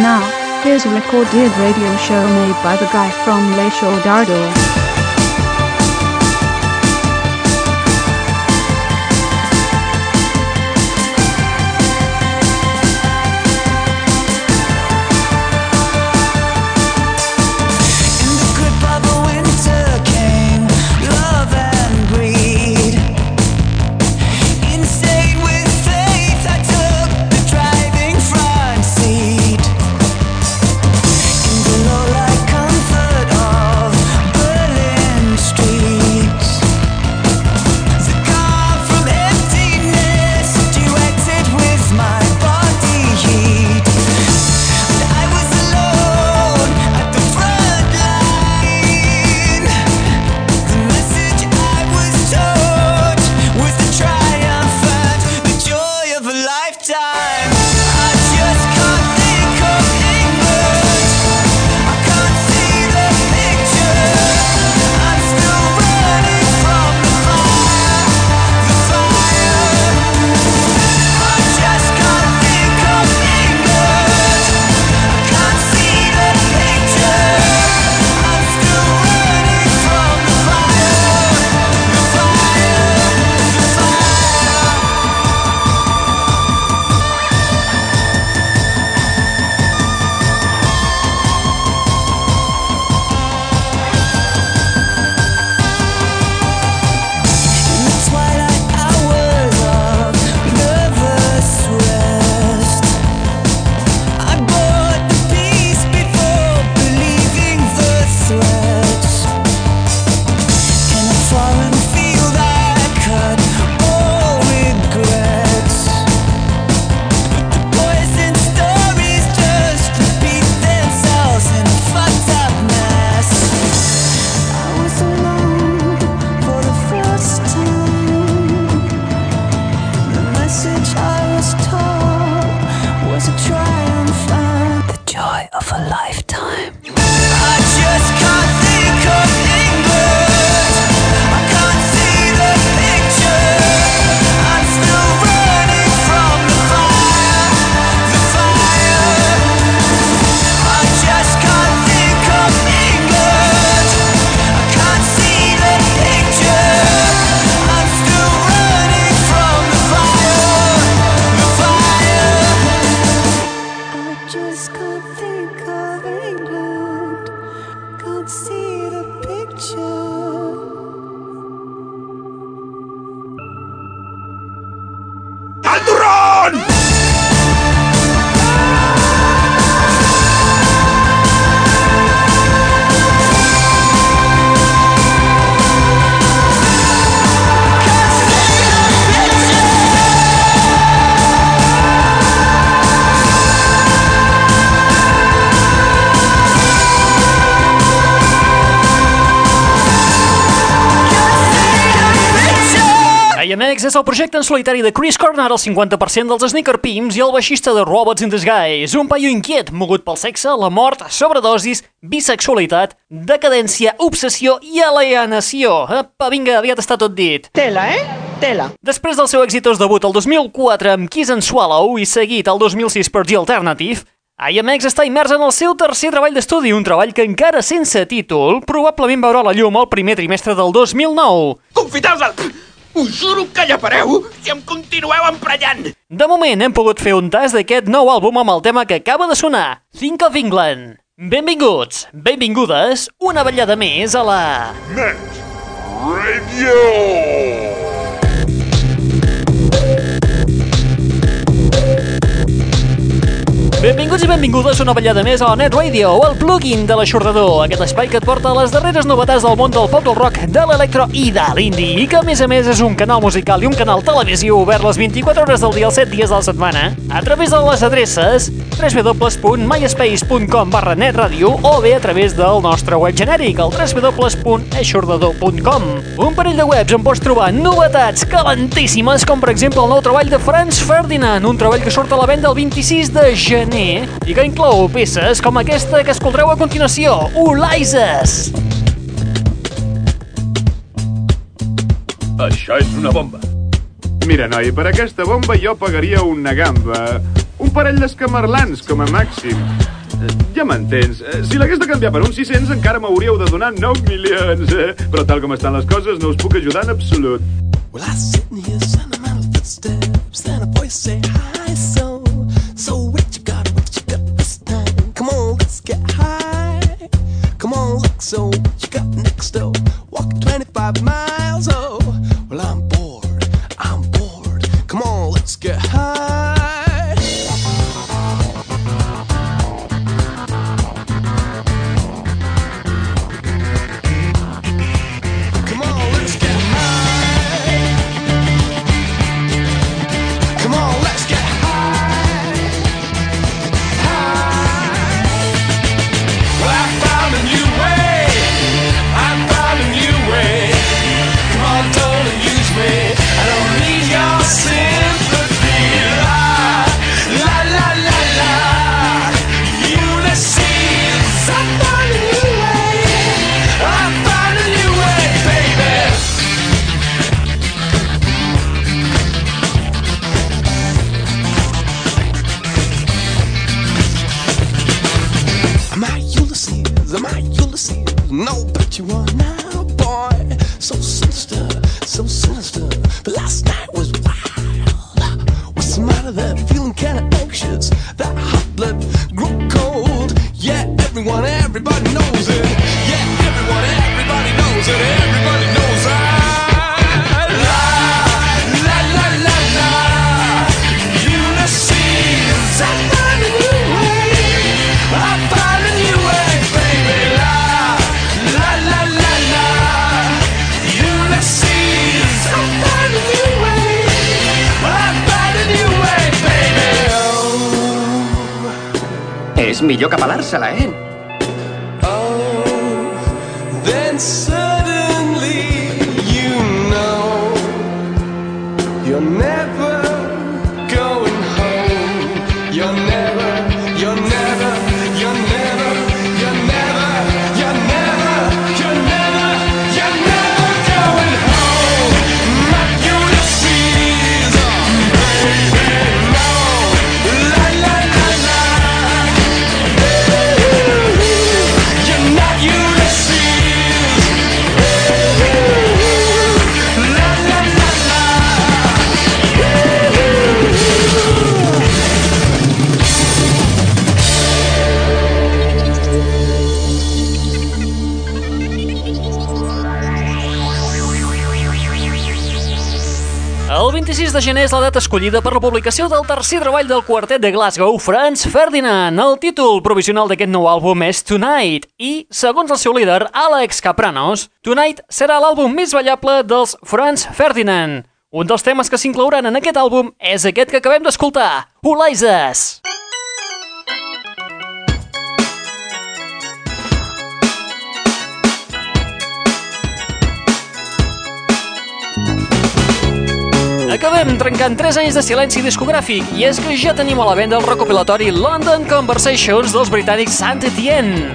Now, here's a recorded radio show made by the guy from Le Show 就 Next és el projecte en solitari de Chris Corner, el 50% dels Sneaker Pimps i el baixista de Robots in Disguise, un paio inquiet, mogut pel sexe, la mort, sobredosis, bisexualitat, decadència, obsessió i alienació. Apa, vinga, aviat està tot dit. Tela, eh? Tela. Després del seu exitós debut el 2004 amb Kiss and Swallow i seguit el 2006 per The Alternative, IMX està immers en el seu tercer treball d'estudi, un treball que encara sense títol probablement veurà la llum el primer trimestre del 2009. Confiteu-vos! Us juro que llapareu si em continueu emprenyant! De moment hem pogut fer un tast d'aquest nou àlbum amb el tema que acaba de sonar, Think of England. Benvinguts, benvingudes, una ballada més a la... Net Radio! Benvinguts i benvingudes una ballada més a Net Radio, el plugin de l'aixordador, aquest espai que et porta les darreres novetats del món del pop, del rock, de l'electro i de l'indie, i que a més a més és un canal musical i un canal televisiu obert les 24 hores del dia, els 7 dies de la setmana, a través de les adreces www.myspace.com barra netradio o bé a través del nostre web genèric, el www.aixordador.com. Un parell de webs on pots trobar novetats calentíssimes, com per exemple el nou treball de Franz Ferdinand, un treball que surt a la venda el 26 de gener gener i que inclou peces com aquesta que escoltareu a continuació, Ulaises. Això és una bomba. Mira, noi, per aquesta bomba jo pagaria una gamba, un parell d'escamarlans, com a màxim. Ja m'entens. Eh, Si l'hagués de canviar per uns 600 encara m'hauríeu de donar 9 milions. Eh? Però tal com estan les coses no us puc ajudar en absolut. Well, I sit in here sentimental footsteps, then a voice say hi. soul. She got next door, walk 25 miles up. No, but you want. És millor que pelar-se-la, eh? 26 de gener és la data escollida per la publicació del tercer treball del quartet de Glasgow, Franz Ferdinand. El títol provisional d'aquest nou àlbum és Tonight i, segons el seu líder, Alex Capranos, Tonight serà l'àlbum més ballable dels Franz Ferdinand. Un dels temes que s'inclouran en aquest àlbum és aquest que acabem d'escoltar, Ulaises. Acabem trencant 3 anys de silenci discogràfic i és que ja tenim a la venda el recopilatori London Conversations dels britànics Saint Etienne.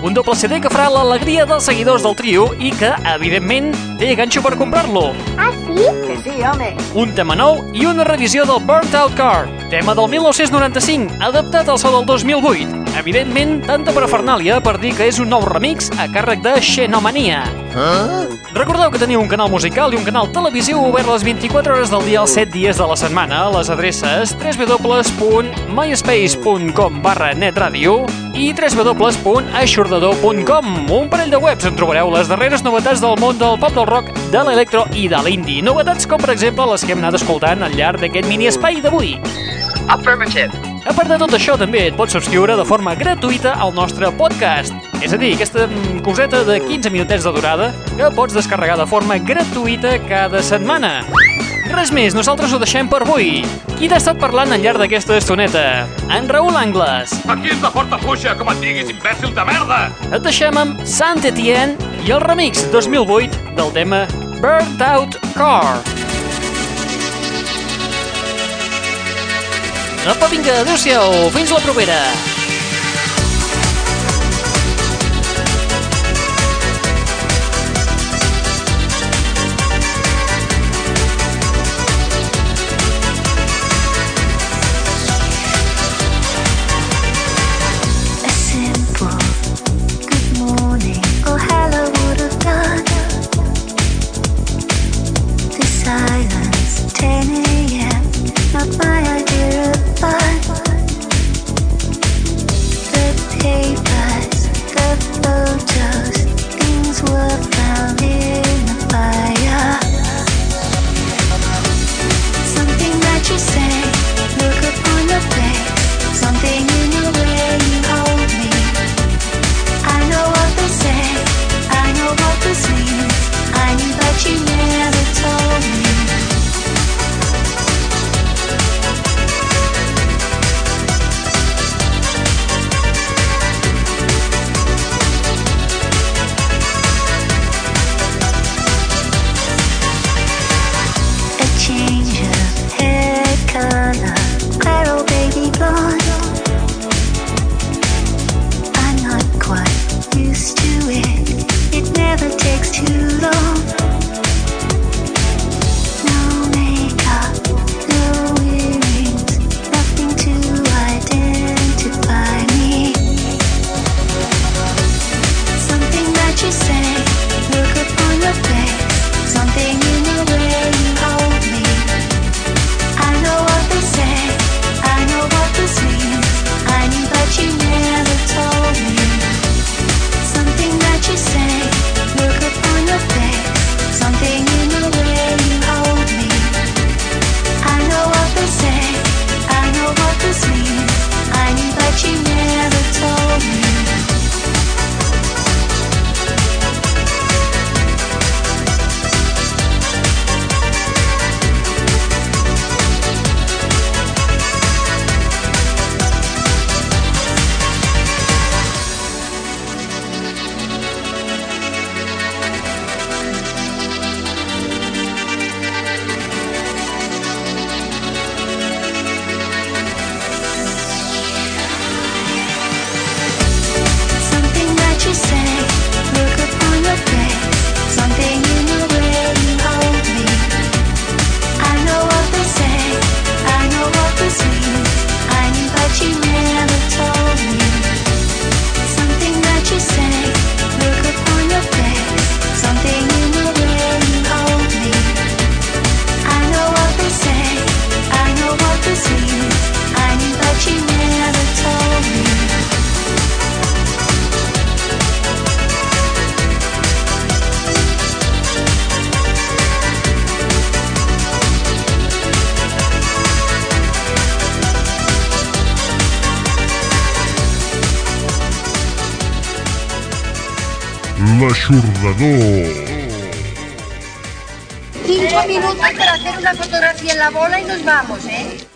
Un doble CD que farà l'alegria dels seguidors del trio i que, evidentment, té ganxo per comprar-lo. Ah, sí? Que sí, home. Un tema nou i una revisió del Burnt Out Car, tema del 1995, adaptat al so del 2008. Evidentment, tanta parafernàlia per dir que és un nou remix a càrrec de Xenomania. Recordeu que teniu un canal musical i un canal televisiu obert les 24 hores del dia els 7 dies de la setmana a les adreces www.myspace.com barra netradio i www.aixordador.com Un parell de webs on trobareu les darreres novetats del món del pop del rock, de l'electro i de l'indie. Novetats com, per exemple, les que hem anat escoltant al llarg d'aquest mini espai d'avui. Affirmative. A part de tot això, també et pots subscriure de forma gratuïta al nostre podcast. És a dir, aquesta mm, coseta de 15 minutets de durada que pots descarregar de forma gratuïta cada setmana. Res més, nosaltres ho deixem per avui. Qui t'ha estat parlant al llarg d'aquesta estoneta? En Raül Angles. Aquí és la forta fuixa, com et diguis, imbècil de merda! Et deixem amb Saint Etienne i el remix 2008 del tema Burnt Out Car. Apa, vinga, adéu-siau, fins la propera. L'aixordador. Cinco minutos para hacer una fotografía en la bola y nos vamos, ¿eh?